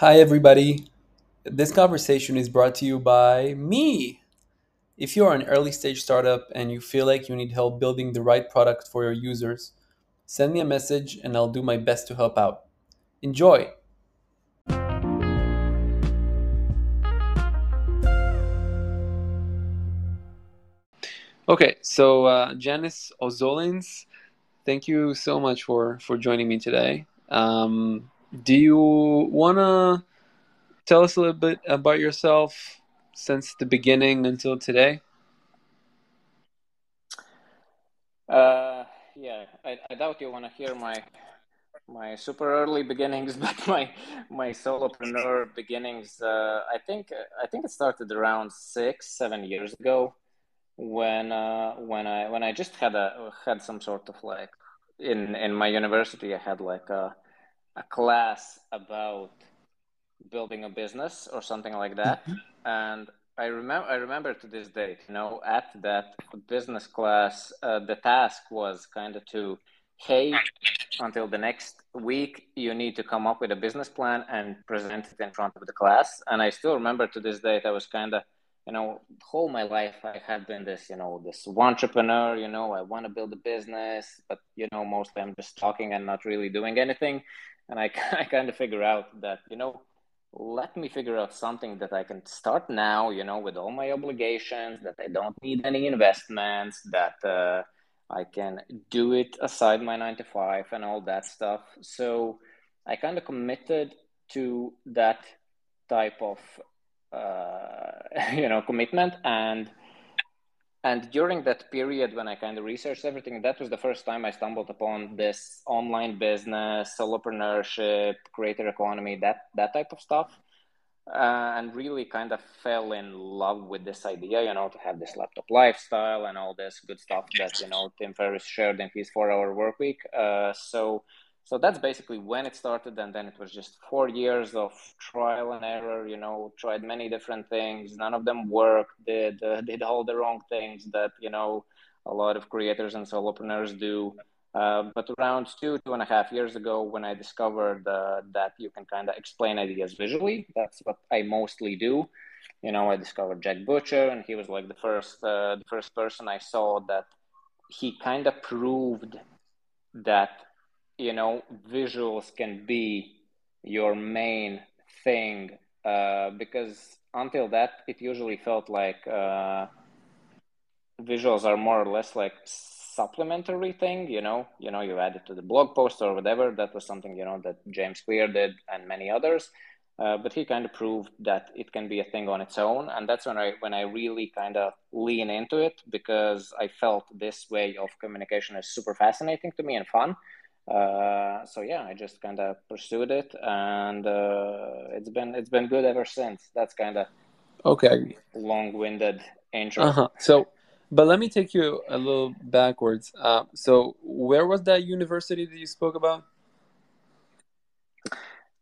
Hi, everybody. This conversation is brought to you by me. If you are an early stage startup and you feel like you need help building the right product for your users, send me a message and I'll do my best to help out. Enjoy! Okay, so uh, Janis Ozolins, thank you so much for, for joining me today. Um, do you want to tell us a little bit about yourself since the beginning until today? Uh, yeah, I, I doubt you want to hear my my super early beginnings, but my my solopreneur beginnings. Uh, I think I think it started around six, seven years ago, when uh, when I when I just had a had some sort of like in in my university, I had like a a class about building a business or something like that, Mhm. and I remember I remember to this date, you know, at that business class, uh, the task was kind of to, hey, until the next week, you need to come up with a business plan and present it in front of the class. And I still remember to this date, I was kind of, you know, whole my life I had been this, you know, this one entrepreneur. You know, I want to build a business, but you know, mostly I'm just talking and not really doing anything. And I, I kind of figure out that, you know, let me figure out something that I can start now, you know, with all my obligations, that I don't need any investments, that uh, I can do it aside my nine to five and all that stuff. So I kind of committed to that type of, uh, you know, commitment and and during that period when i kind of researched everything that was the first time i stumbled upon this online business solopreneurship creator economy that that type of stuff uh, and really kind of fell in love with this idea you know to have this laptop lifestyle and all this good stuff that you know tim ferriss shared in his four hour work week uh, so so that's basically when it started and then it was just four years of trial and error you know tried many different things. None of them worked. Did uh, did all the wrong things that you know a lot of creators and solopreneurs do. Uh, but around two two and a half years ago when i discovered uh, that you can kind of explain ideas visually that's what i mostly do. You know i discovered jack butcher and he was like the first uh, the first person i saw that he kind of proved that you know visuals can be your main thing uh, because until that it usually felt like uh, visuals are more or less like supplementary thing you know? You know you add it to the blog post or whatever. That was something you know that james clear did and many others. Uh, but he kind of proved that it can be a thing on its own. And that's when i when i really kind of lean into it because i felt this way of communication is super fascinating to me and fun uh, so yeah, I just kind of pursued it, and uh, it's been it's been good ever since. That's kind of Okay. long-winded intro. huh. So, but let me take you a little backwards. Uh, so, where was that university that you spoke about?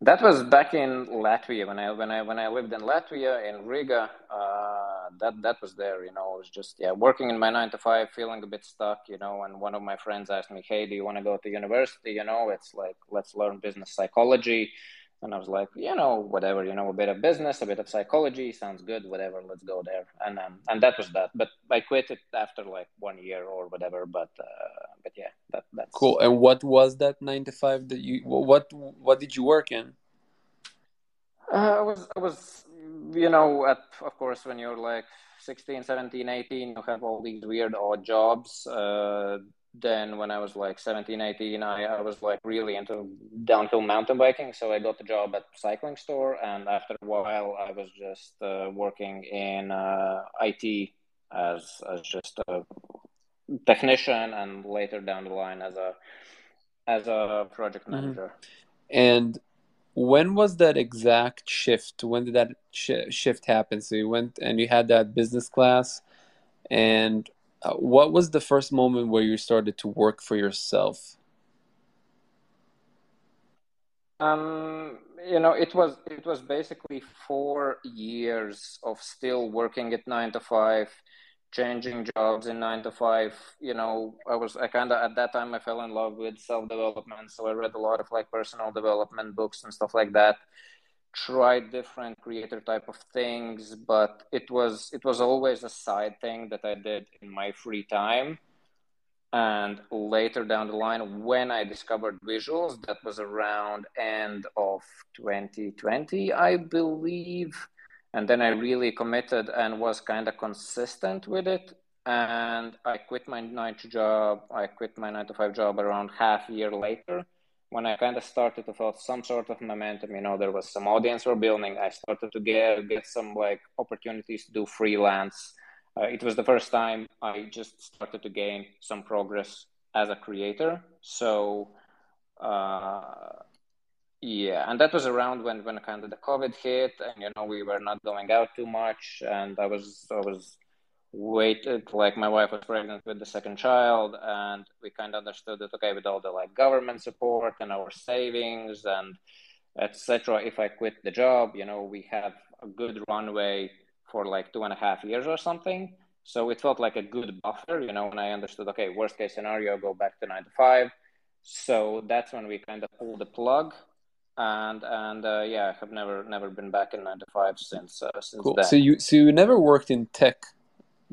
That was back in Latvia when I when I when I lived in Latvia in Riga. Uh, that that was there. You know, I was just yeah working in my nine to five, feeling a bit stuck. You know, and one of my friends asked me, "Hey, do you want to go to university? You know, it's like let's learn business psychology." And I was like, you know, whatever, you know, a bit of business, a bit of psychology, sounds good, whatever, let's go there. And um, and that was that. But I quit it after like one year or whatever. But uh, but yeah, that that's Cool. And what was that nine to five that you? What what did you work in? Uh, I was, I was, you know, at, of course, when you're like 16, 17, 18, you have all these weird odd jobs. Uh, then when I was like 17, 18, I, I was like really into downhill mountain biking. So I got the job at a cycling store. And after a while, I was just uh, working in uh, IT as, as just a technician and later down the line as a, as a project hmm manager. And when was that exact shift? When did that sh shift happen? So you went and you had that business class, and uh, what was the first moment where you started to work for yourself? Um, you know, it was it was basically four years of still working at nine to five, changing jobs in nine to five. You know, I was I kind of at that time I fell in love with self development, so I read a lot of like personal development books and stuff like that. Tried different creator type of things, but it was it was always a side thing that I did in my free time. And later down the line, when I discovered visuals, that was around end of 2020, I believe. And then I really committed and was kind of consistent with it. And I quit my nine to job. I quit my nine to five job around half year later when I kind of started to feel some sort of momentum, you know, there was some audience for building. I started to get get some like opportunities to do freelance. Uh, it was the first time I just started to gain some progress as a creator. So, uh, yeah, and that was around when when kind of the COVID hit, and you know we were not going out too much, and I was I was waited like my wife was pregnant with the second child and we kind of understood that okay with all the like government support and our savings and etc if i quit the job you know we have a good runway for like two and a half years or something. So it felt like a good buffer you know and i understood okay worst case scenario go back to nine to five. So that's when we kind of pulled the plug and and uh, yeah i have never never been back in nine to five since uh, since cool. then. So you so you never worked in tech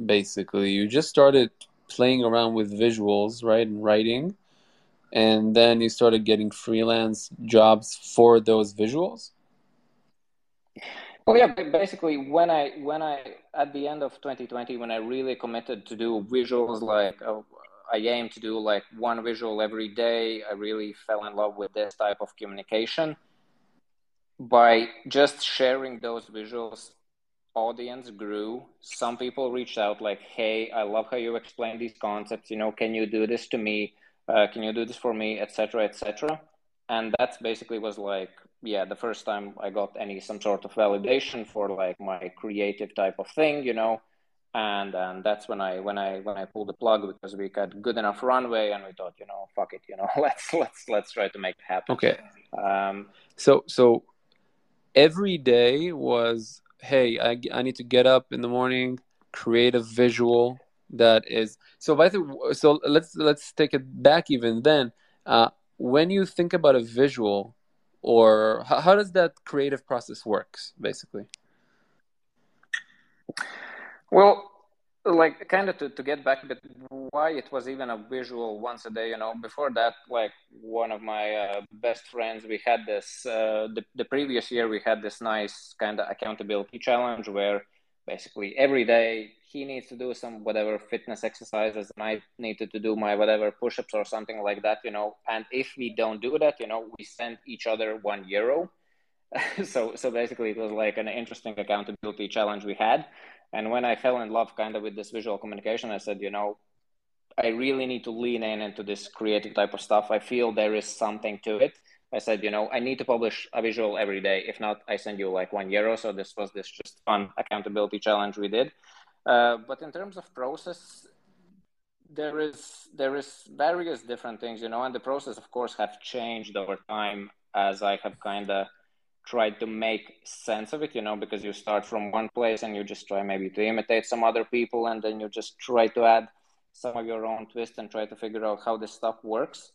basically. You just started playing around with visuals, right, and writing, and then you started getting freelance jobs for those visuals. Well, yeah, basically, when I when I at the end of 2020, when I really committed to do visuals, like uh, I aim to do like one visual every day, I really fell in love with this type of communication. By just sharing those visuals audience grew some people reached out like hey i love how you explain these concepts you know can you do this to me? Uh, can you do this for me? Etc etc and that basically was like yeah the first time i got any some sort of validation for like my creative type of thing you know. And and that's when i when i when i pulled the plug because we got good enough runway and we thought you know fuck it you know let's let's let's try to make it happen. Okay. Um so so every day was hey, I, I need to get up in the morning, create a visual that is so. By the so let's let's take it back even then. Uh, when you think about a visual, or how, how does that creative process works, basically? Well, like kind of to, to get back a bit why it was even a visual once a day you know before that like one of my uh, best friends we had this uh, the, the previous year we had this nice kind of accountability challenge where basically every day he needs to do some whatever fitness exercises and i needed to do my whatever push-ups or something like that you know and if we don't do that you know we send each other one euro. So so basically it was like an interesting accountability challenge we had and when I fell in love kind of with this visual communication, I said, you know, I really need to lean in into this creative type of stuff. I feel there is something to it. I said, you know, I need to publish a visual every day. If not, I send you like one euro. So this was this just fun accountability challenge we did. Uh, but in terms of process, there is there is various different things, you know, and the process, of course, have changed over time as I have kind of try to make sense of it, you know, because you start from one place and you just try maybe to imitate some other people and then you just try to add some of your own twist and try to figure out how this stuff works.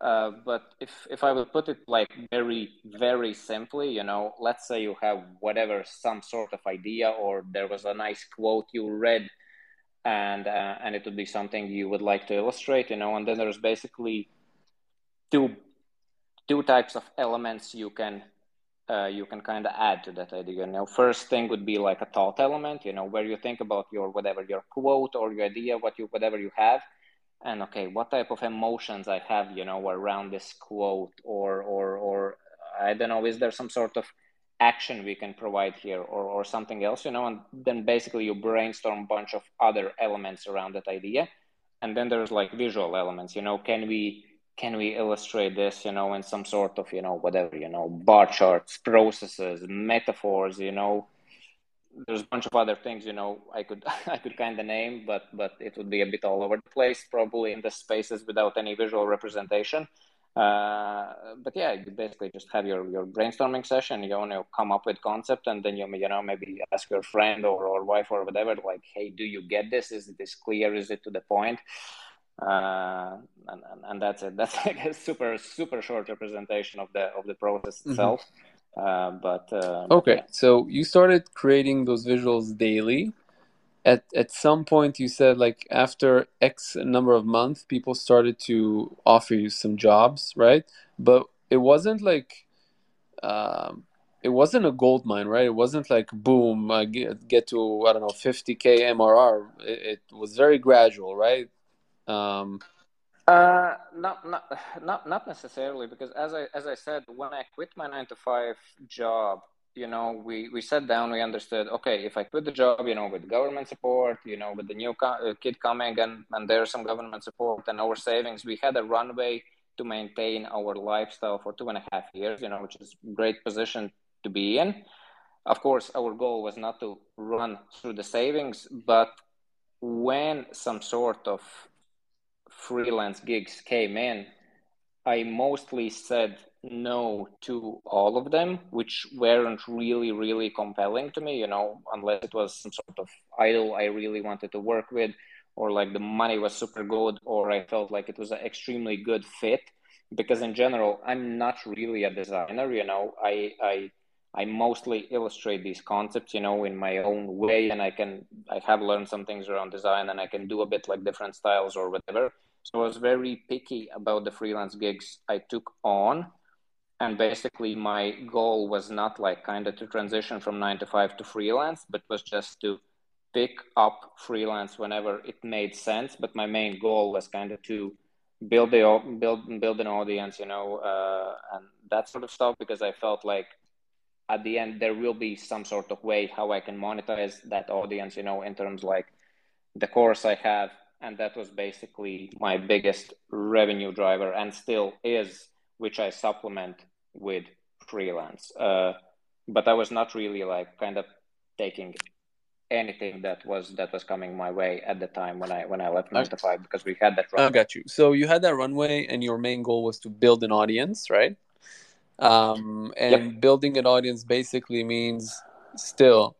Uh, but if if I would put it like very very simply, you know, let's say you have whatever some sort of idea or there was a nice quote you read, and uh, and it would be something you would like to illustrate, you know, and then there's basically two two types of elements you can uh, you can kind of add to that idea. You know, first thing would be like a thought element, you know, where you think about your whatever your quote or your idea, what you whatever you have, and okay, what type of emotions I have, you know, around this quote, or or or I don't know, is there some sort of action we can provide here, or or something else, you know, and then basically you brainstorm a bunch of other elements around that idea, and then there's like visual elements, you know, can we can we illustrate this you know in some sort of you know whatever you know bar charts processes metaphors you know? There's a bunch of other things you know i could i could kind of name but but it would be a bit all over the place probably in the spaces without any visual representation. Uh, but yeah you basically just have your your brainstorming session you want to come up with concept and then you you know maybe ask your friend or, or wife or whatever like hey do you get this? Is this clear? Is it to the point uh, and, and, and that's it. That's like a super super short representation of the of the process mm-hmm. itself. Uh, but uh, okay, yeah. so you started creating those visuals daily. At at some point, you said like after X number of months, people started to offer you some jobs, right? But it wasn't like um, it wasn't a gold mine, right? It wasn't like boom, uh, get, get to I don't know 50k MRR. It, it was very gradual, right? Um, uh, not not not not necessarily because as I as I said, when I quit my nine to five job, you know, we we sat down, we understood. Okay, if I quit the job, you know, with government support, you know, with the new co- uh, kid coming and and there's some government support and our savings, we had a runway to maintain our lifestyle for two and a half years. You know, which is great position to be in. Of course, our goal was not to run through the savings, but when some sort of freelance gigs came in, I mostly said no to all of them, which weren't really, really compelling to me, you know, unless it was some sort of idol I really wanted to work with, or like the money was super good, or I felt like it was an extremely good fit. Because in general, I'm not really a designer, you know, I, I, I mostly illustrate these concepts, you know, in my own way, and I can I have learned some things around design, and I can do a bit like different styles or whatever. So I was very picky about the freelance gigs I took on. And basically, my goal was not like kind of to transition from nine to five to freelance, but was just to pick up freelance whenever it made sense. But my main goal was kind of to build the build build an audience, you know, uh, and that sort of stuff because I felt like at the end there will be some sort of way how I can monetize that audience, you know, in terms like the course I have and that was basically my biggest revenue driver and still is which i supplement with freelance uh, but i was not really like kind of taking anything that was that was coming my way at the time when i when i left to because we had that runway. i got you so you had that runway and your main goal was to build an audience right um, and yep. building an audience basically means still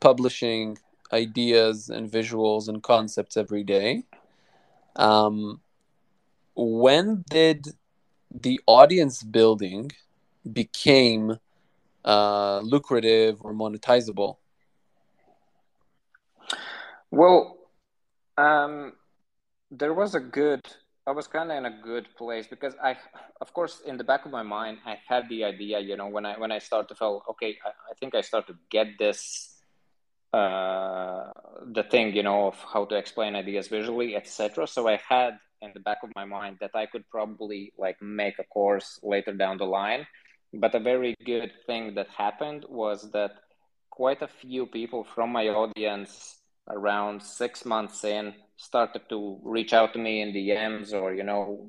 publishing ideas and visuals and concepts every day. Um, when did the audience building became uh, lucrative or monetizable? Well, um, there was a good. I was kind of in a good place because I, of course, in the back of my mind, I had the idea. You know, when I when I started to feel okay, I, I think I start to get this uh, the thing, you know, of how to explain ideas visually, etc. So I had in the back of my mind that I could probably like make a course later down the line. But a very good thing that happened was that quite a few people from my audience around six months in started to reach out to me in DMs or you know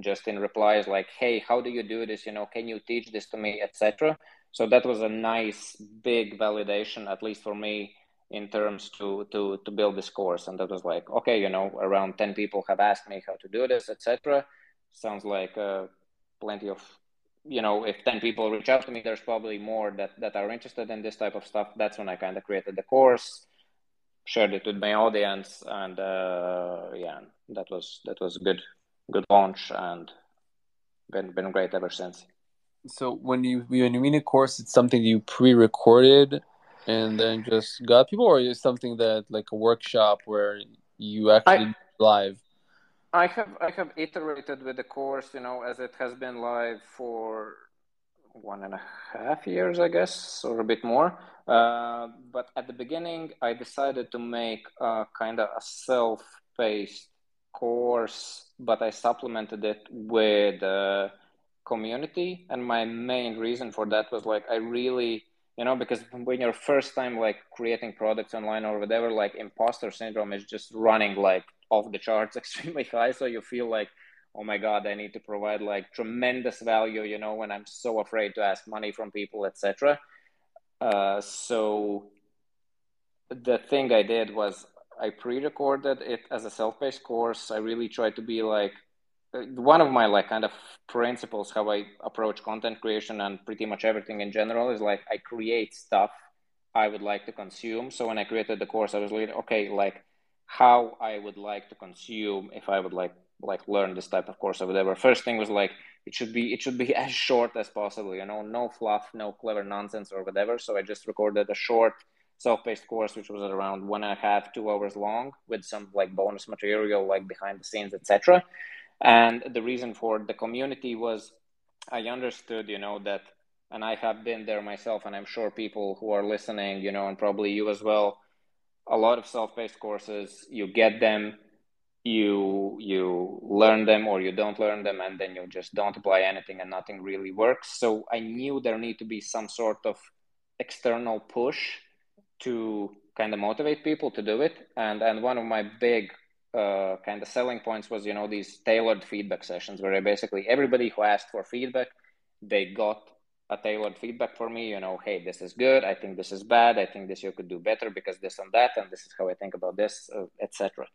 just in replies like hey how do you do this you know can you teach this to me etc so that was a nice big validation at least for me in terms to to to build this course. And that was like okay you know around 10 people have asked me how to do this etc sounds like uh, plenty of you know if 10 people reach out to me there's probably more that that are interested in this type of stuff. That's when i kind of created the course shared it with my audience and uh, yeah that was that was a good good launch and been been great ever since so when you when you mean a course, it's something you pre-recorded and then just got people, or is something that like a workshop where you actually I, live? I have I have iterated with the course, you know, as it has been live for one and a half years, I guess, or a bit more. Uh, but at the beginning, I decided to make a kind of a self-paced course, but I supplemented it with. Uh, community and my main reason for that was like i really you know because when you're first time like creating products online or whatever like imposter syndrome is just running like off the charts extremely high. So you feel like oh my god i need to provide like tremendous value you know when i'm so afraid to ask money from people etc uh, so the thing i did was i pre-recorded it as a self-paced course. I really tried to be like one of my like kind of principles how i approach content creation and pretty much everything in general is like i create stuff i would like to consume so when i created the course i was like okay like how i would like to consume if i would like like learn this type of course or whatever. First thing was like it should be it should be as short as possible, you know, no fluff, no clever nonsense or whatever. So I just recorded a short self-paced course which was around one and a half two hours long with some like bonus material like behind the scenes etc and the reason for the community was i understood you know that and i have been there myself and i'm sure people who are listening you know and probably you as well a lot of self-paced courses you get them you you learn them or you don't learn them and then you just don't apply anything and nothing really works. So i knew there need to be some sort of external push to kind of motivate people to do it. And and one of my big uh, kind of selling points was you know these tailored feedback sessions where basically everybody who asked for feedback they got a tailored feedback for me you know hey this is good. I think this is bad. I think this you could do better because this and that and this is how i think about this uh, etc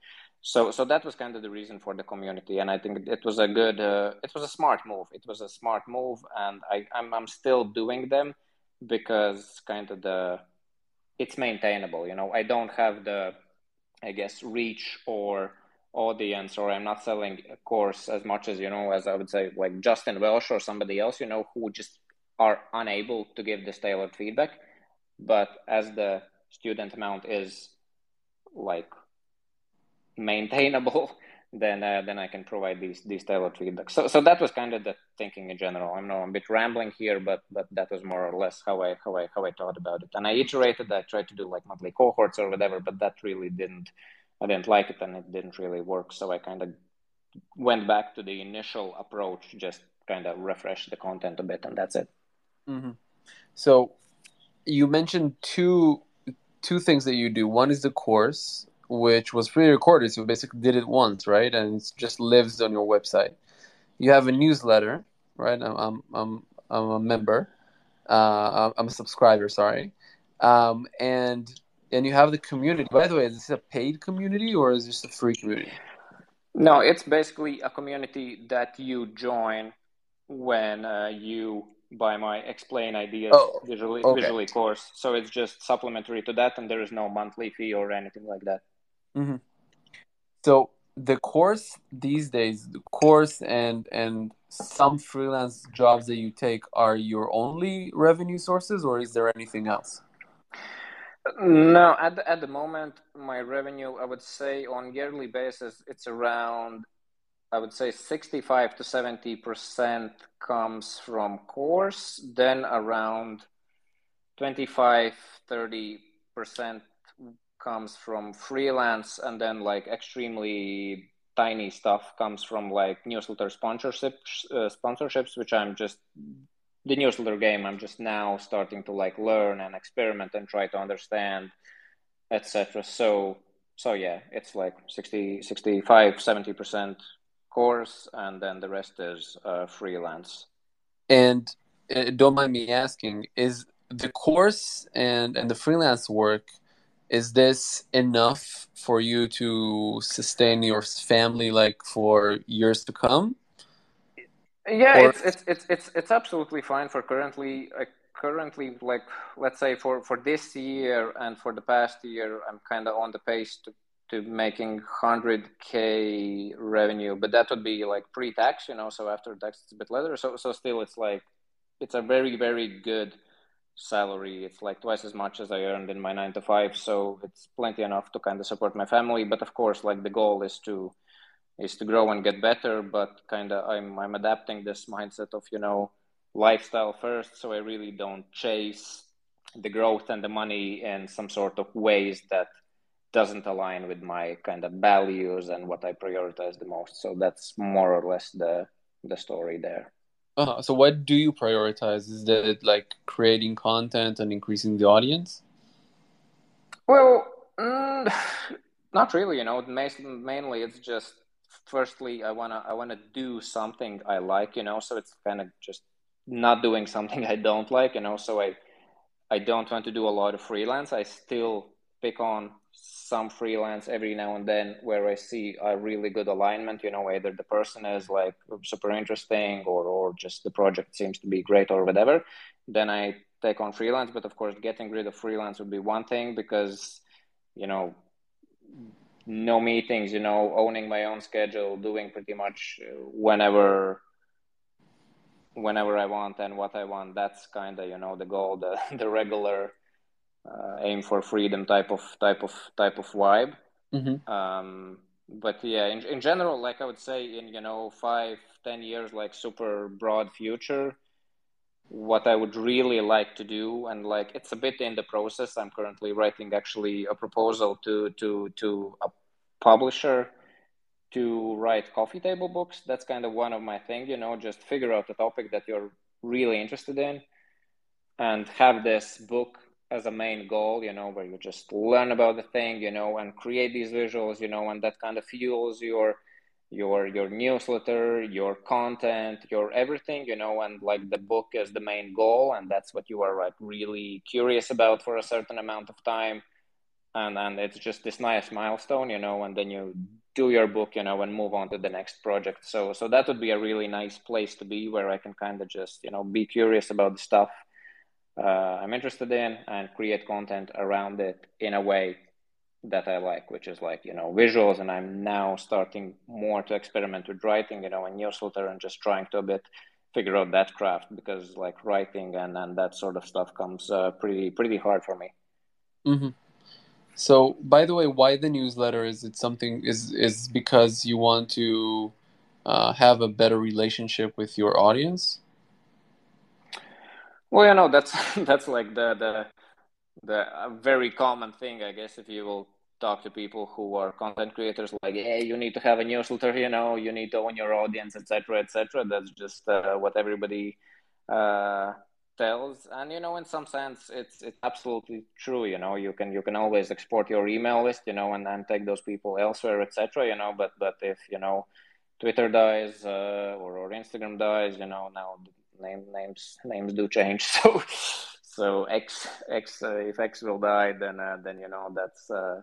so so that was kind of the reason for the community and i think it was a good uh, it was a smart move. It was a smart move and i I'm, I'm still doing them because kind of the it's maintainable you know. I don't have the i guess reach or audience or i'm not selling a course as much as you know as i would say like justin welsh or somebody else you know who just are unable to give this tailored feedback. But as the student amount is like maintainable, then uh, then I can provide these these type of feedback. So so that was kind of the thinking in general. I know I'm a bit rambling here, but but that was more or less how I how I how I thought about it. And I iterated. I tried to do like monthly cohorts or whatever, but that really didn't. I didn't like it, and it didn't really work. So I kind of went back to the initial approach, just kind of refresh the content a bit, and that's it. Mm-hmm. So you mentioned two two things that you do. One is the course, which was pre-recorded, so basically did it once, right? And it just lives on your website. You have a newsletter, right? I'm I'm I'm, I'm a member. Uh, I'm a subscriber. Sorry, um, and and you have the community. By the way, is this a paid community or is this a free community? No, it's basically a community that you join when uh, you buy my explain ideas oh, visually okay. visually course so it's just supplementary to that and there is no monthly fee or anything like that mm-hmm. so the course these days the course and and some freelance jobs that you take are your only revenue sources or is there anything else no at the, at the moment my revenue i would say on yearly basis it's around I would say 65 to 70% comes from course, then around 25, 30% comes from freelance, and then like extremely tiny stuff comes from like newsletter sponsorships, uh, sponsorships, which I'm just the newsletter game. I'm just now starting to like learn and experiment and try to understand, etc. So, so yeah, it's like 60, 65, 70% course, and then the rest is uh, freelance. And uh, don't mind me asking, is the course and and the freelance work is this enough for you to sustain your family like for years to come? Yeah, or... it's, it's it's it's it's absolutely fine for currently. Uh, currently, like let's say for for this year and for the past year, I'm kind of on the pace to to making 100k revenue but that would be like pre-tax you know so after tax it's a bit later so so still it's like it's a very very good salary it's like twice as much as i earned in my 9 to 5 so it's plenty enough to kind of support my family but of course like the goal is to is to grow and get better but kind of i'm i'm adapting this mindset of you know lifestyle first so i really don't chase the growth and the money in some sort of ways that doesn't align with my kind of values and what I prioritize the most. So that's more or less the the story there. Uh-huh. So what do you prioritize? Is it like creating content and increasing the audience? Well, mm, not really. You know, mainly it's just firstly I wanna I wanna do something I like. You know, so it's kind of just not doing something I don't like. You know, so I I don't want to do a lot of freelance. I still pick on some freelance every now and then where I see a really good alignment, you know, either the person is like super interesting or, or just the project seems to be great or whatever, then I take on freelance. But of course, getting rid of freelance would be one thing because, you know, no meetings, you know, owning my own schedule, doing pretty much whenever whenever I want and what I want. That's kind of you know the goal, the the regular uh, aim for freedom type of type of type of vibe. Mm-hmm. Um, but yeah, in in general, like I would say, in you know five ten years, like super broad future. What I would really like to do, and like it's a bit in the process. I'm currently writing actually a proposal to to to a publisher to write coffee table books. That's kind of one of my thing, you know, just figure out a topic that you're really interested in and have this book as a main goal, you know, where you just learn about the thing, you know, and create these visuals, you know, and that kind of fuels your your your newsletter, your content, your everything, you know, and like the book is the main goal and that's what you are like really curious about for a certain amount of time. And and it's just this nice milestone you know and then you do your book you know and move on to the next project. So so that would be a really nice place to be where i can kind of just you know be curious about the stuff i'm interested in and create content around it in a way that i like which is like you know visuals and i'm now starting more to experiment with writing you know a newsletter and just trying to a bit figure out that craft because like writing and and that sort of stuff comes uh, pretty pretty hard for me mm-hmm. So, by the way, why the newsletter? Is it something? Is is because you want to uh, have a better relationship with your audience? Well, you know that's that's like the the the very common thing, I guess. If you will talk to people who are content creators, like, hey, you need to have a newsletter, you know, you need to own your audience, etc., etc. That's just uh, what everybody uh, tells and you know in some sense it's it's absolutely true you know you can you can always export your email list you know and then take those people elsewhere etc you know but but if you know twitter dies uh, or, or instagram dies you know now name names names do change. So so x x uh, if x will die then uh, then you know that's uh,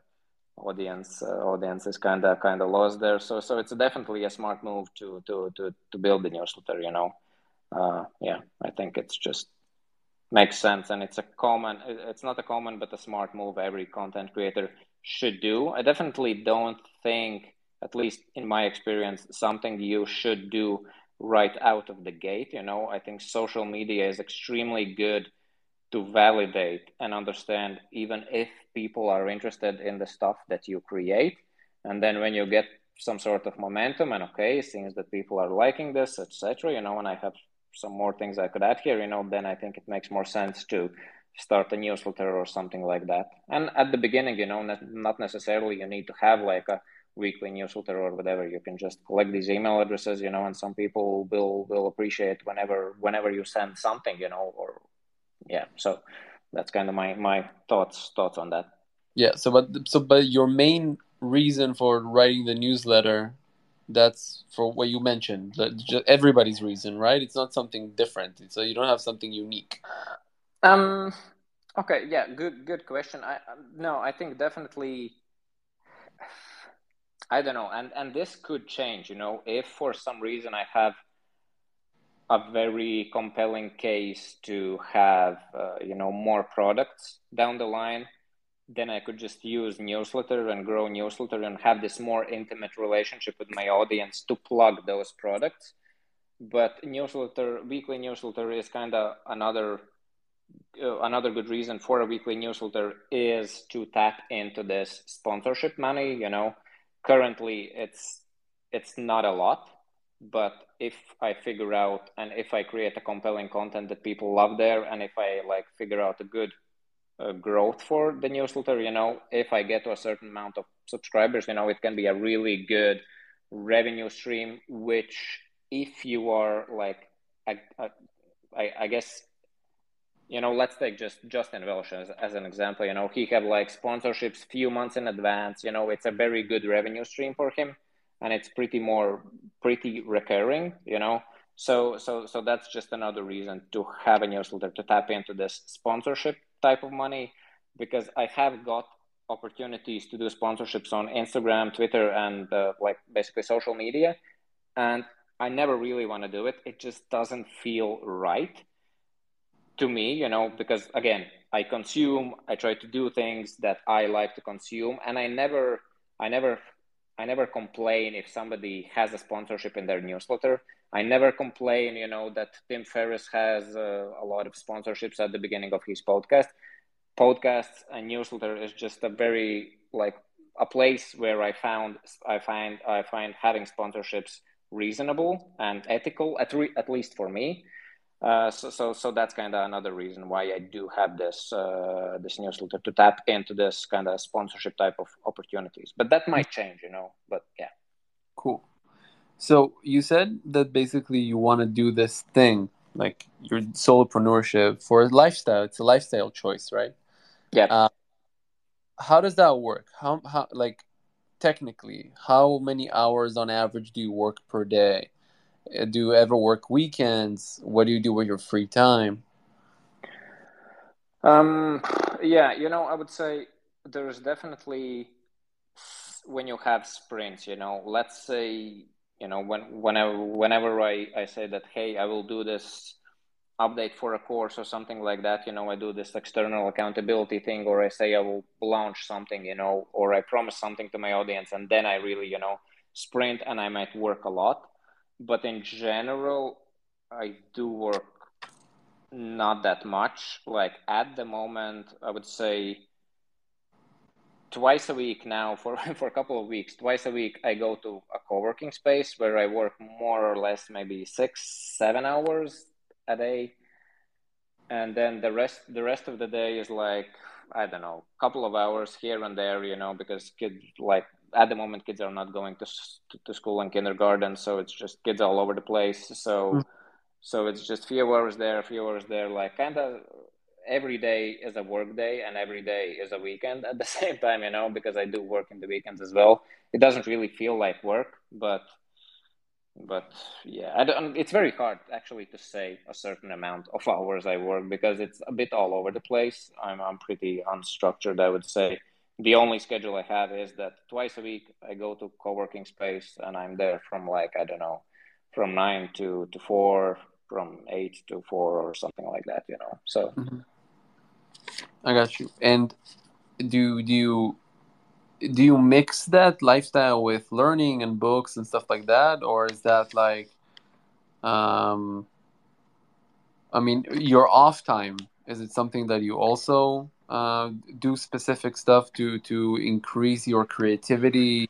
audience uh, audience is kind of kind of lost there. So so it's definitely a smart move to to to to build the newsletter you know? Uh, yeah i think it's just makes sense and it's a common it's not a common but a smart move every content creator should do. I definitely don't think at least in my experience something you should do right out of the gate you know i think social media is extremely good to validate and understand even if people are interested in the stuff that you create and then when you get some sort of momentum and okay seems that people are liking this etc you know and i have some more things I could add here, you know, then I think it makes more sense to start a newsletter or something like that. And at the beginning, you know, not necessarily you need to have like a weekly newsletter or whatever. You can just collect these email addresses, you know, and some people will will appreciate whenever whenever you send something, you know, or yeah. So that's kind of my my thoughts thoughts on that. Yeah. So, but so but your main reason for writing the newsletter that's for what you mentioned just everybody's reason right it's not something different so you don't have something unique um okay yeah good good question i no i think definitely i don't know and and this could change you know if for some reason i have a very compelling case to have uh, you know more products down the line then I could just use newsletter and grow newsletter and have this more intimate relationship with my audience to plug those products. But newsletter, weekly newsletter is kind of another uh, another good reason for a weekly newsletter is to tap into this sponsorship money. You know, currently it's it's not a lot, but if I figure out and if I create a compelling content that people love there, and if I like figure out a good uh, growth for the newsletter you know if i get to a certain amount of subscribers you know it can be a really good revenue stream which if you are like I, I, I guess you know let's take just justin welsh as, as an example you know he had like sponsorships few months in advance you know it's a very good revenue stream for him and it's pretty more pretty recurring you know so so so that's just another reason to have a newsletter to tap into this sponsorship type of money because I have got opportunities to do sponsorships on Instagram, Twitter, and uh, like basically social media. And I never really want to do it. It just doesn't feel right to me, you know, because again, I consume, I try to do things that I like to consume, and I never I never I never complain if somebody has a sponsorship in their newsletter. I never complain, you know, that Tim Ferriss has uh, a lot of sponsorships at the beginning of his podcast. Podcasts and newsletter is just a very like a place where I found I find I find having sponsorships reasonable and ethical at re- at least for me. Uh, so, so, so that's kind of another reason why I do have this uh, this newsletter to tap into this kind of sponsorship type of opportunities. But that might change, you know. But yeah, cool. So you said that basically you want to do this thing, like your solopreneurship for a lifestyle. It's a lifestyle choice, right? Yeah. Uh, how does that work? How how like technically, how many hours on average do you work per day? Uh, do you ever work weekends? What do you do with your free time? Um, yeah, you know, I would say there's definitely when you have sprints, you know, let's say, you know, when whenever whenever I, I say that, hey, I will do this update for a course or something like that, you know, I do this external accountability thing, or I say I will launch something, you know, or I promise something to my audience, and then I really, you know, sprint and I might work a lot but in general, I do work not that much. Like at the moment, I would say twice a week now for for a couple of weeks. Twice a week, I go to a co-working space where I work more or less maybe six, seven hours a day, and then the rest the rest of the day is like I don't know, a couple of hours here and there, you know, because kids like at the moment kids are not going to to school and kindergarten so it's just kids all over the place. So mm. so it's just few hours there few hours there like kind of every day is a work day and every day is a weekend at the same time you know because i do work in the weekends as well. It doesn't really feel like work but but yeah I don't, it's very hard actually to say a certain amount of hours i work because it's a bit all over the place. I'm, I'm pretty unstructured i would say the only schedule I have is that twice a week I go to co-working space and I'm there from like I don't know, from nine to to four, from eight to four or something like that. You know, so. Mm-hmm. I got you. And do do you do you mix that lifestyle with learning and books and stuff like that, or is that like, um, I mean, your off time? Is it something that you also uh, do specific stuff to to increase your creativity?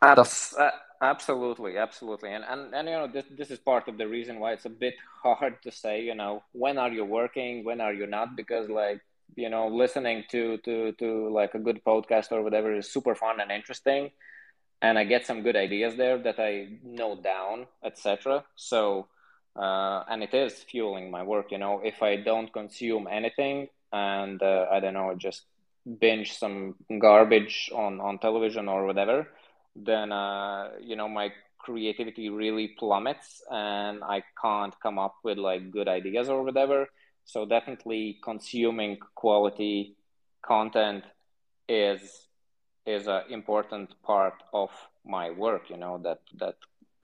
Abs- uh, absolutely absolutely. And, and and you know this, this is part of the reason why it's a bit hard to say you know when are you working when are you not? Because like you know listening to to to like a good podcast or whatever is super fun and interesting. And i get some good ideas there that i note down etc so uh, and it is fueling my work you know. If i don't consume anything and uh, I don't know, just binge some garbage on on television or whatever, then uh, you know my creativity really plummets and I can't come up with like good ideas or whatever. So definitely consuming quality content is is an important part of my work. You know that that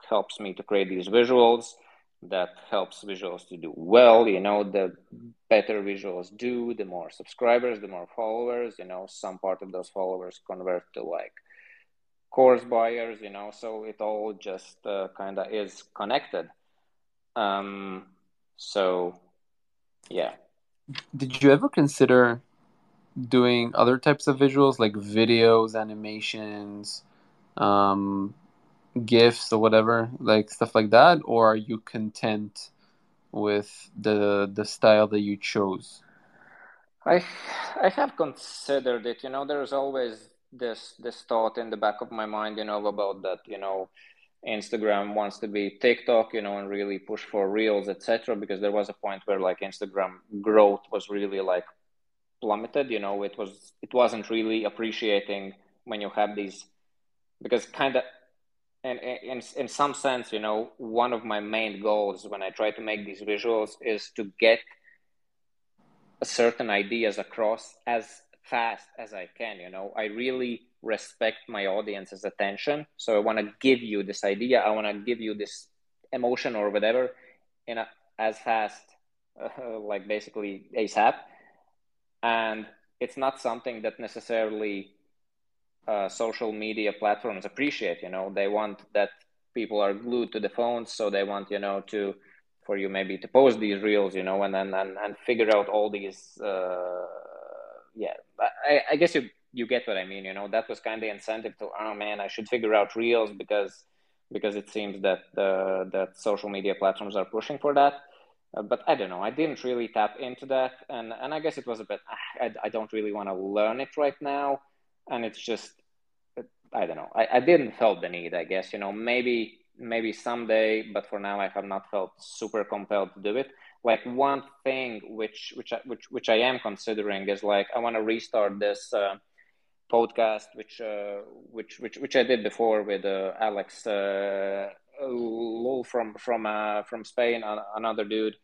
helps me to create these visuals that helps visuals to do well you know the better visuals do the more subscribers the more followers you know some part of those followers convert to like course buyers you know so it all just uh, kind of is connected. Um so yeah. Did you ever consider doing other types of visuals like videos animations um GIFs or whatever, like stuff like that, or are you content with the the style that you chose? I I have considered it. You know, there's always this this thought in the back of my mind. You know, about that. You know, Instagram wants to be TikTok. You know, and really push for reels, etc. Because there was a point where like Instagram growth was really like plummeted. You know, it was it wasn't really appreciating when you have these because kind of and in, in some sense, you know, one of my main goals when I try to make these visuals is to get certain ideas across as fast as I can. You know, I really respect my audience's attention. So I want to give you this idea. I want to give you this emotion or whatever in a, as fast, uh, like basically ASAP. And it's not something that necessarily uh, social media platforms appreciate. You know, they want that people are glued to the phones, so they want you know to for you maybe to post these reels, you know, and then and, and figure out all these. Uh, yeah, I, I guess you you get what I mean. You know, that was kind of incentive to oh man, I should figure out reels because because it seems that the that social media platforms are pushing for that. Uh, but I don't know. I didn't really tap into that, and and I guess it was a bit. I, I don't really want to learn it right now, and it's just I don't know. I, I didn't felt the need. I guess you know maybe maybe someday, but for now I have not felt super compelled to do it. Like one thing which which I, which which I am considering is like I want to restart this uh, podcast, which uh, which which which I did before with uh, Alex uh, Lul from from uh, from Spain, another dude,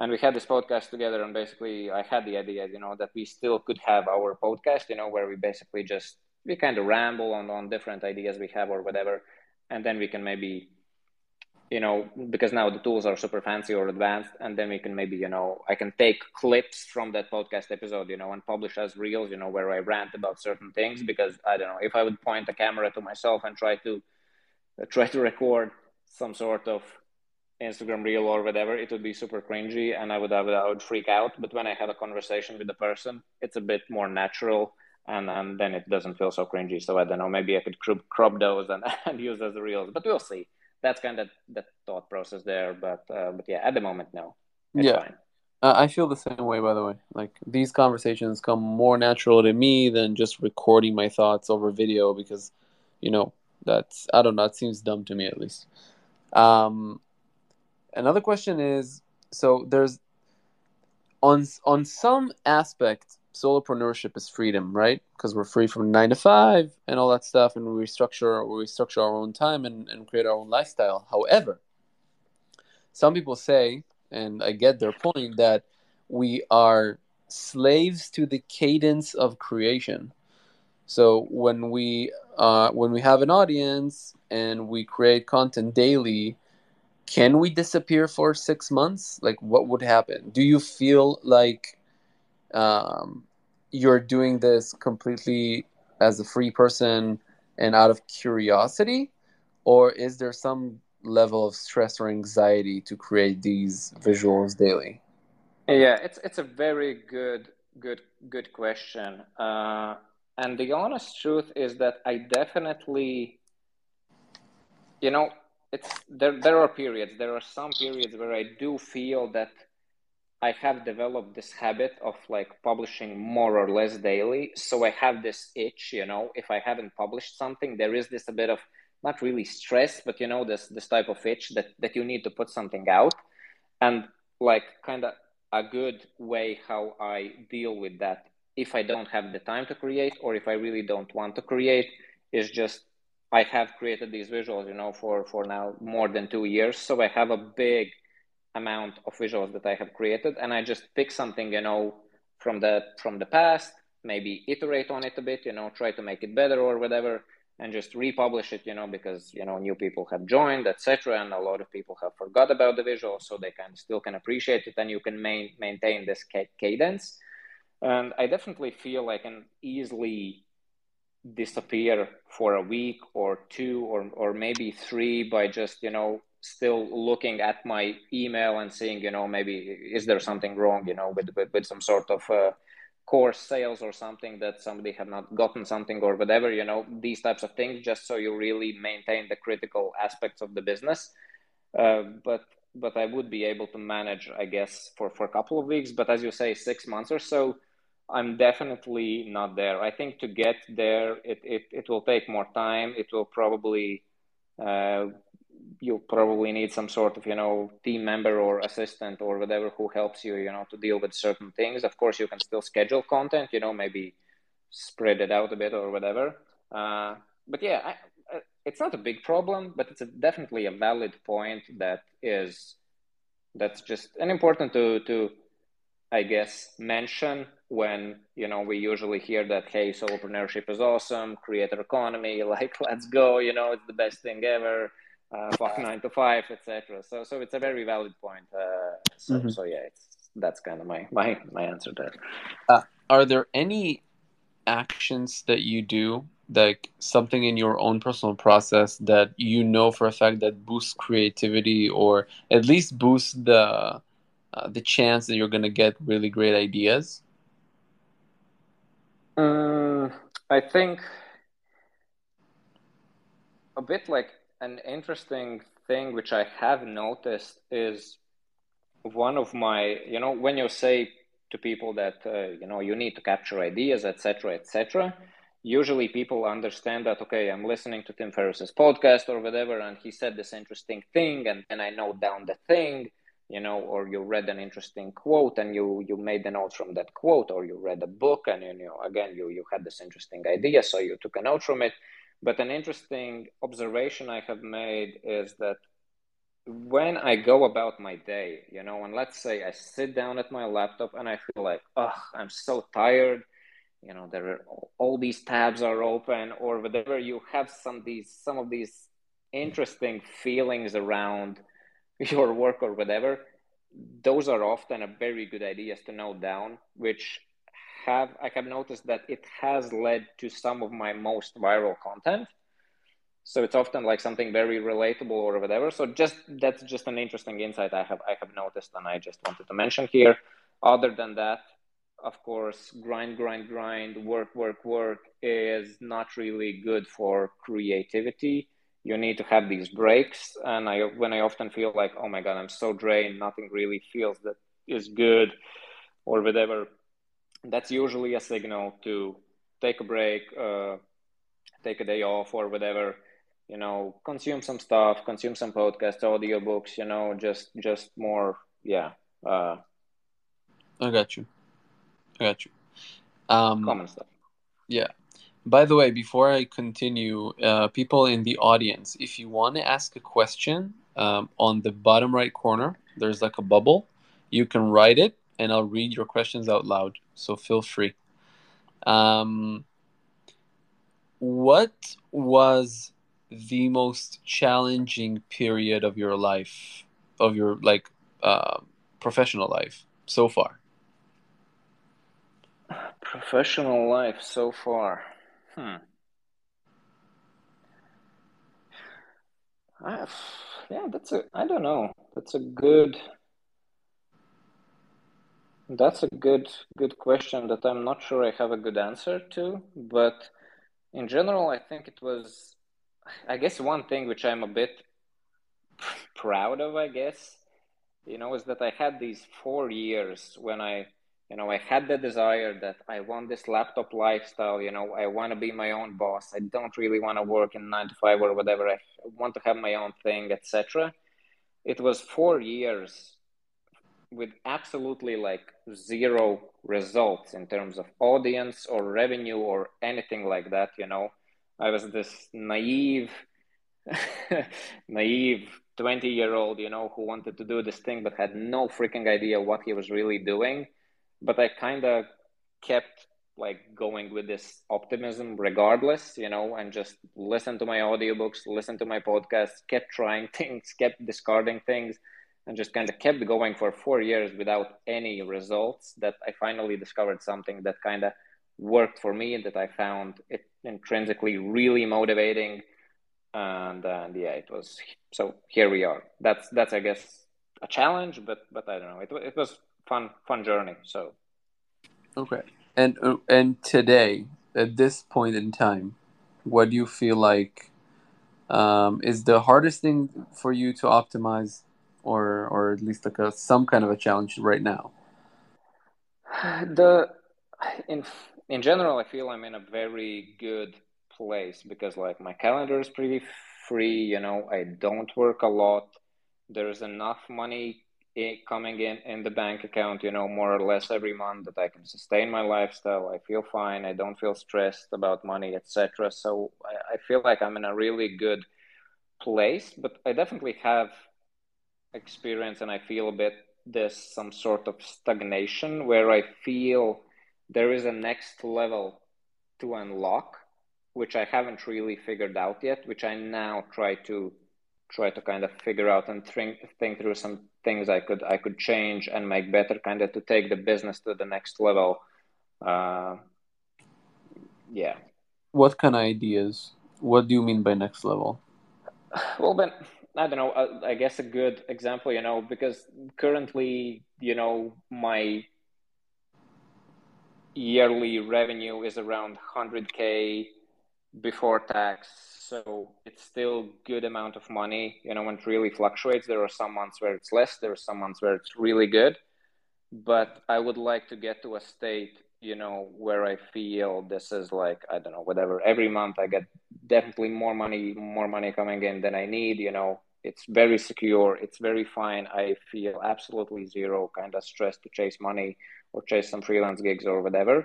and we had this podcast together. And basically, I had the idea, you know, that we still could have our podcast, you know, where we basically just we kind of ramble on on different ideas we have or whatever, and then we can maybe you know, because now the tools are super fancy or advanced, and then we can maybe, you know, I can take clips from that podcast episode, you know, and publish as reels, you know, where I rant about certain things. Because I don't know if I would point a camera to myself and try to uh, try to record some sort of Instagram reel or whatever, it would be super cringy, and I would I would, I would freak out. But when I have a conversation with the person, it's a bit more natural. And, and then it doesn't feel so cringy. So I don't know. Maybe I could crop, crop those and, and use as reels, but we'll see that's kind of the thought process there. But uh, but yeah, at the moment, no. yeah. Uh, I feel the same way, by the way. Like these conversations come more natural to me than just recording my thoughts over video because, you know, that's I don't know. It seems dumb to me at least. Um, another question is so there's on on some aspect solopreneurship is freedom, right? Because we're free from nine to five and all that stuff, and we structure we structure our own time and, and create our own lifestyle. However, some people say, and I get their point, that we are slaves to the cadence of creation. So when we uh, when we have an audience and we create content daily, can we disappear for six months? Like, what would happen? Do you feel like um, you're doing this completely as a free person and out of curiosity or is there some level of stress or anxiety to create these visuals daily yeah it's it's a very good good good question uh, and the honest truth is that i definitely you know it's there there are periods there are some periods where i do feel that I have developed this habit of like publishing more or less daily. So I have this itch, you know, if I haven't published something, there is this a bit of not really stress, but you know, this this type of itch that that you need to put something out. And like kind of a good way how I deal with that if I don't have the time to create or if I really don't want to create is just I have created these visuals, you know, for for now more than two years. So I have a big amount of visuals that I have created, and I just pick something, you know, from the from the past, maybe iterate on it a bit, you know, try to make it better or whatever, and just republish it, you know, because you know new people have joined, etc., and a lot of people have forgot about the visual, so they can still can appreciate it, and you can main, maintain this cadence. And I definitely feel I can easily disappear for a week or two or or maybe three by just you know still looking at my email and seeing, you know, maybe is there something wrong, you know, with with, with some sort of uh, course sales or something that somebody have not gotten something or whatever, you know, these types of things, just so you really maintain the critical aspects of the business. Uh, but but I would be able to manage, I guess, for for a couple of weeks. But as you say, six months or so. I'm definitely not there. I think to get there, it, it, it will take more time. It will probably uh, you'll probably need some sort of you know team member or assistant or whatever who helps you you know to deal with certain things of course you can still schedule content you know maybe spread it out a bit or whatever uh, but yeah I, I, it's not a big problem but it's a, definitely a valid point that is that's just an important to to i guess mention when you know we usually hear that hey solopreneurship is awesome creator economy like let's go you know it's the best thing ever uh, fuck nine to five, etc. So so it's a very valid point. Uh, so mm-hmm. so yeah, it's that's kind of my my my answer there. Uh, are there any actions that you do like something in your own personal process that you know for a fact that boosts creativity or at least boosts the uh, the chance that you're going to get really great ideas? Um, I think a bit like an interesting thing which I have noticed is one of my, you know, when you say to people that, uh, you know, you need to capture ideas, etc., etc., usually people understand that, okay, I'm listening to Tim Ferriss's podcast or whatever, and he said this interesting thing, and then I note down the thing, you know, or you read an interesting quote and you you made a note from that quote, or you read a book and you know, again, you you had this interesting idea, so you took a note from it. But an interesting observation I have made is that when I go about my day, you know, and let's say I sit down at my laptop and I feel like, oh, I'm so tired you know there are all these tabs are open or whatever you have some these some of these interesting feelings around your work or whatever those are often a very good ideas to note down which have i have noticed that it has led to some of my most viral content. So it's often like something very relatable or whatever. So just that's just an interesting insight i have i have noticed and i just wanted to mention here. Other than that of course, grind, grind, grind, work, work, work is not really good for creativity. You need to have these breaks. And I, when I often feel like, oh my God, I'm so drained, nothing really feels that is good or whatever, that's usually a signal to take a break, uh, take a day off or whatever, you know, consume some stuff, consume some podcasts, audiobooks, you know, just, just more, yeah. Uh, I got you. I got you. Um, common stuff. Yeah. By the way, before I continue, uh, people in the audience, if you want to ask a question, um, on the bottom right corner, there's like a bubble. You can write it, and I'll read your questions out loud. So feel free. Um, what was the most challenging period of your life, of your like uh, professional life so far? Professional life so far. Hmm. I, yeah, that's a. I don't know. That's a good. That's a good good question that I'm not sure I have a good answer to. But in general, I think it was. I guess one thing which I'm a bit proud of, I guess, you know, is that I had these four years when I you know i had the desire that i want this laptop lifestyle you know i want to be my own boss. I don't really want to work in 9 to 5 or whatever. I want to have my own thing etc it was 4 years with absolutely like zero results in terms of audience or revenue or anything like that you know. I was this naive naive 20 year old you know who wanted to do this thing but had no freaking idea what he was really doing but I kind of kept like going with this optimism regardless, you know, and just listen to my audiobooks, listen to my podcasts, kept trying things, kept discarding things, and just kind of kept going for four years without any results. That I finally discovered something that kind of worked for me and that I found it intrinsically really motivating. And, and yeah, it was so here we are. That's that's I guess a challenge, but but I don't know. It it was fun fun journey. So okay, and uh, and today at this point in time, what do you feel like um, is the hardest thing for you to optimize, or or at least like a some kind of a challenge right now? The in in general, I feel I'm in a very good place because like my calendar is pretty free. You know, I don't work a lot. There's enough money coming in in the bank account, you know, more or less every month that I can sustain my lifestyle. I feel fine. I don't feel stressed about money, etc. So I, I feel like I'm in a really good place. But I definitely have experience, and I feel a bit this some sort of stagnation where I feel there is a next level to unlock, which I haven't really figured out yet, which I now try to try to kind of figure out and think think through some things I could I could change and make better, kind of to take the business to the next level. Uh, yeah. what kind of ideas? What do you mean by next level? Well, Ben, I don't know. I, I guess a good example, you know, because currently, you know, my yearly revenue is around 100k before tax so it's still good amount of money you know when it really fluctuates. There are some months where it's less there are some months where it's really good. But i would like to get to a state you know where i feel this is like i don't know whatever. Every month i get definitely more money more money coming in than i need you know. It's very secure it's very fine. I feel absolutely zero kind of stress to chase money or chase some freelance gigs or whatever.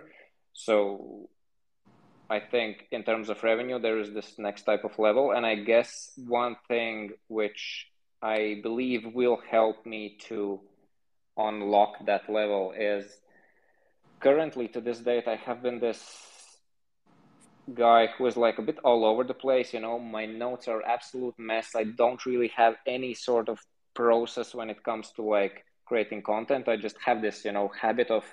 So i think in terms of revenue there is this next type of level and i guess one thing which i believe will help me to unlock that level is currently to this date i have been this guy who is like a bit all over the place. You know, my notes are absolute mess. I don't really have any sort of process when it comes to like creating content. I just have this, you know, habit of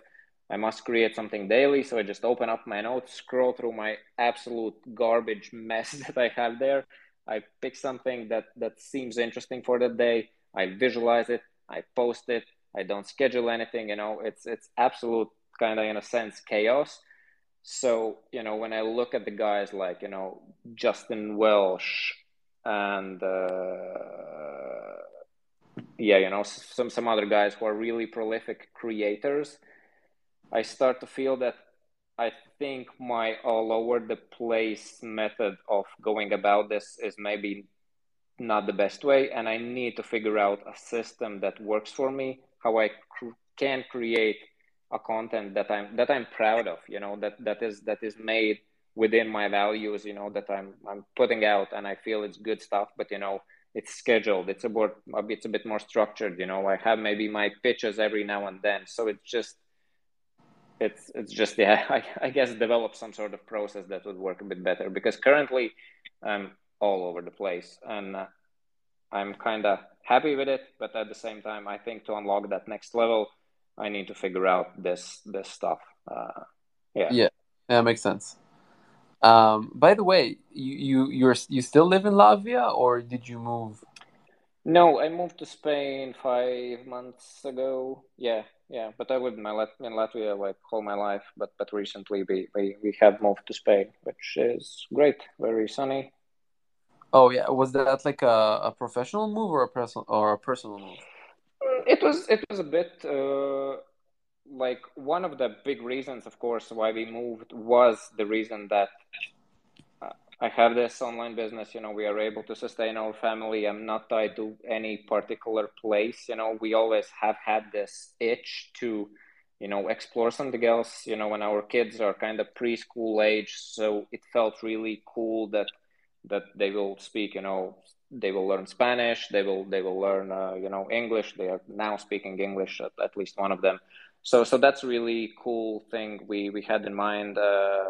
I must create something daily. So I just open up my notes, scroll through my absolute garbage mess that I have there. I pick something that that seems interesting for that day. I visualize it. I post it. I don't schedule anything. You know, it's it's absolute kind of in a sense chaos so, you know, when I look at the guys like, you know, Justin Welsh and, uh, yeah, you know, some, some other guys who are really prolific creators, I start to feel that I think my all over the place method of going about this is maybe not the best way. And I need to figure out a system that works for me, how I cr- can create a content that I'm that I'm proud of, you know, that that is that is made within my values, you know, that I'm I'm putting out and I feel it's good stuff, but you know, it's scheduled, it's a bit it's a bit more structured, you know. I have maybe my pitches every now and then. So it's just it's it's just yeah, I, I guess develop some sort of process that would work a bit better because currently I'm all over the place and uh, I'm kind of happy with it, but at the same time, I think to unlock that next level, I need to figure out this this stuff. Uh, yeah. Yeah, that makes sense. Um, by the way, you you you're you still live in Latvia, or did you move? No, I moved to Spain five months ago. Yeah, yeah, but I lived in, my in Latvia like all my life. But but recently we, we we have moved to Spain, which is great, very sunny. Oh yeah, was that like a, a professional move or a personal or a personal move? It was it was a bit uh, like one of the big reasons, of course, why we moved was the reason that I have this online business. You know, we are able to sustain our family. I'm not tied to any particular place. You know, we always have had this itch to, you know, explore something else. You know, when our kids are kind of preschool age, so it felt really cool that that they will speak. You know, they will learn Spanish. They will they will learn uh, you know English. They are now speaking English at, at least one of them. So so that's really cool thing we we had in mind. Uh,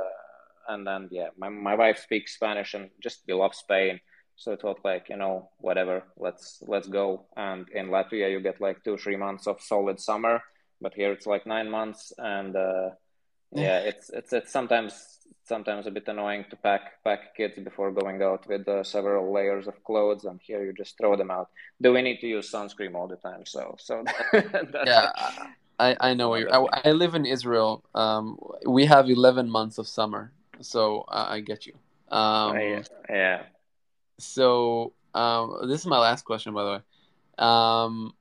and then yeah, my my wife speaks Spanish and just we love Spain. So it felt like you know whatever, let's let's go. And in Latvia you get like two three months of solid summer, but here it's like nine months and. Uh, yeah, it's it's it's sometimes sometimes a bit annoying to pack pack kids before going out with uh, several layers of clothes, and here you just throw them out. Do we need to use sunscreen all the time? So so yeah. I, I know I, I live in Israel. Um, we have 11 months of summer, so I, I get you. Um, yeah. yeah. So um, this is my last question, by the way. Um,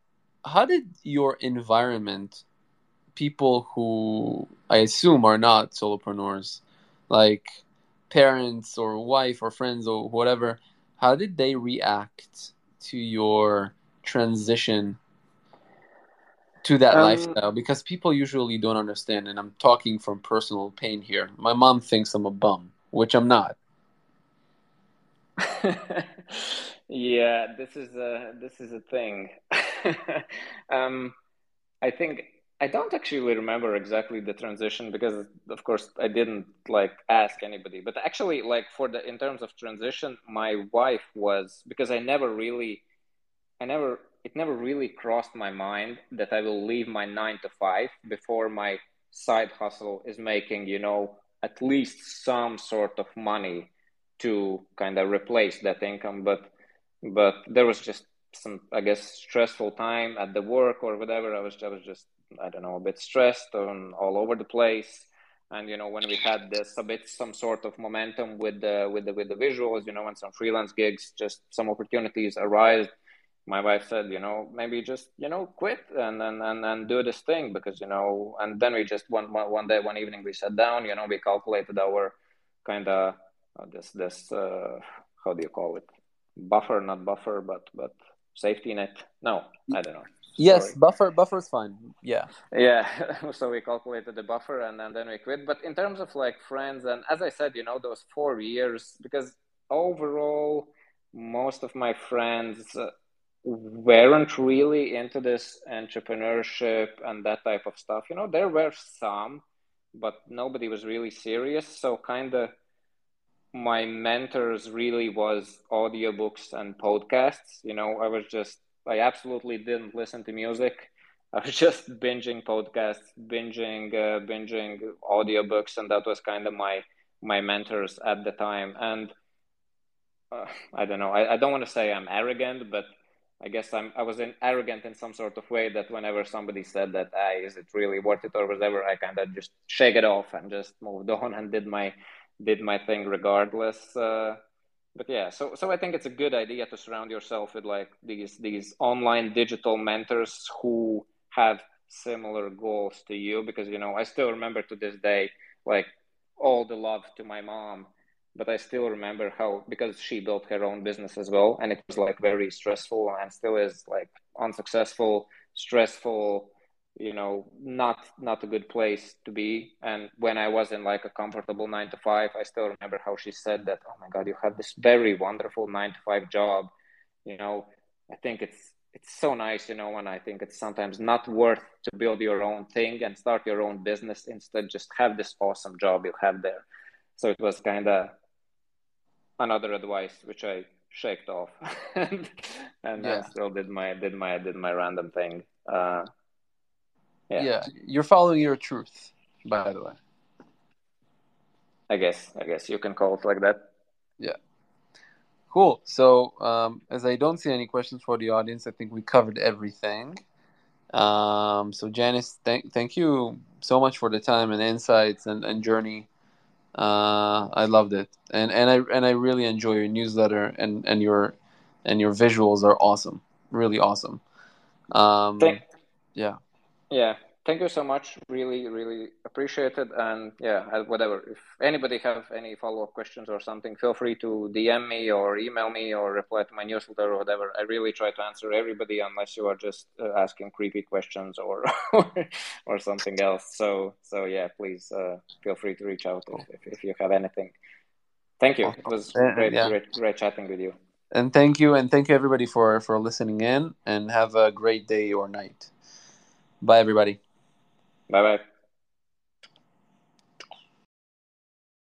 how did your environment people who I assume are not solopreneurs, like parents or wife or friends or whatever, how did they react to your transition to that um, lifestyle? Because people usually don't understand, and I'm talking from personal pain here. My mom thinks I'm a bum, which I'm not. yeah, this is a this is a thing. um, I think I don't actually remember exactly the transition because, of course, I didn't like ask anybody. But actually, like for the in terms of transition, my wife was because I never really, I never, it never really crossed my mind that I will leave my nine to five before my side hustle is making, you know, at least some sort of money to kind of replace that income. But but there was just some i guess stressful time at the work or whatever. I was i was just i don't know a bit stressed and all over the place. And you know when we had this a bit some sort of momentum with the with the with the visuals you know and some freelance gigs just some opportunities arise my wife said you know maybe just you know quit and and and, and do this thing because you know and then we just one one day one evening we sat down you know we calculated our kind of uh, this this uh, how do you call it buffer not buffer but but safety net no i don't know Yes, Sorry. buffer is fine. Yeah. Yeah. so we calculated the buffer and, and then we quit. But in terms of like friends and as I said, you know, those four years because overall most of my friends uh, weren't really into this entrepreneurship and that type of stuff. You know, there were some, but nobody was really serious. So kind of my mentors really was audiobooks and podcasts. You know, I was just I absolutely didn't listen to music. I was just binging podcasts, binging uh, binging audiobooks, and that was kind of my my mentors at the time. And uh, I don't know. I, I don't want to say I'm arrogant, but I guess I'm I was arrogant in some sort of way that whenever somebody said that, ah, is it really worth it or whatever, I kind of just shake it off and just moved on and did my did my thing regardless. Uh, but yeah so so i think it's a good idea to surround yourself with like these these online digital mentors who have similar goals to you because you know i still remember to this day like all the love to my mom but i still remember how because she built her own business as well and it was like very stressful and still is like unsuccessful stressful you know not not a good place to be. And when i was in like a comfortable nine to five i still remember how she said that oh my god you have this very wonderful nine to five job. You know i think it's it's so nice you know and i think it's sometimes not worth to build your own thing and start your own business instead. Just have this awesome job you have there. So it was kind of another advice which i shaked off and, and yeah. still did my did my did my random thing uh, yeah. yeah, you're following your truth, by the way. I guess, I guess you can call it like that. Yeah. Cool. So, um, as I don't see any questions for the audience, I think we covered everything. Um, so, Janis, thank thank you so much for the time and insights and, and journey. Uh, I loved it, and and I and I really enjoy your newsletter and and your and your visuals are awesome, really awesome. Um, thank, yeah. Yeah, thank you so much. Really, really appreciate it. And yeah, whatever. If anybody have any follow up questions or something, feel free to DM me or email me or reply to my newsletter or whatever. I really try to answer everybody unless you are just uh, asking creepy questions or or something else. So so yeah, please uh, feel free to reach out if, if, if you have anything. Thank you. It was great, yeah. great, great chatting with you. And thank you, and thank you everybody for for listening in. And have a great day or night. Bye, everybody. Bye bye.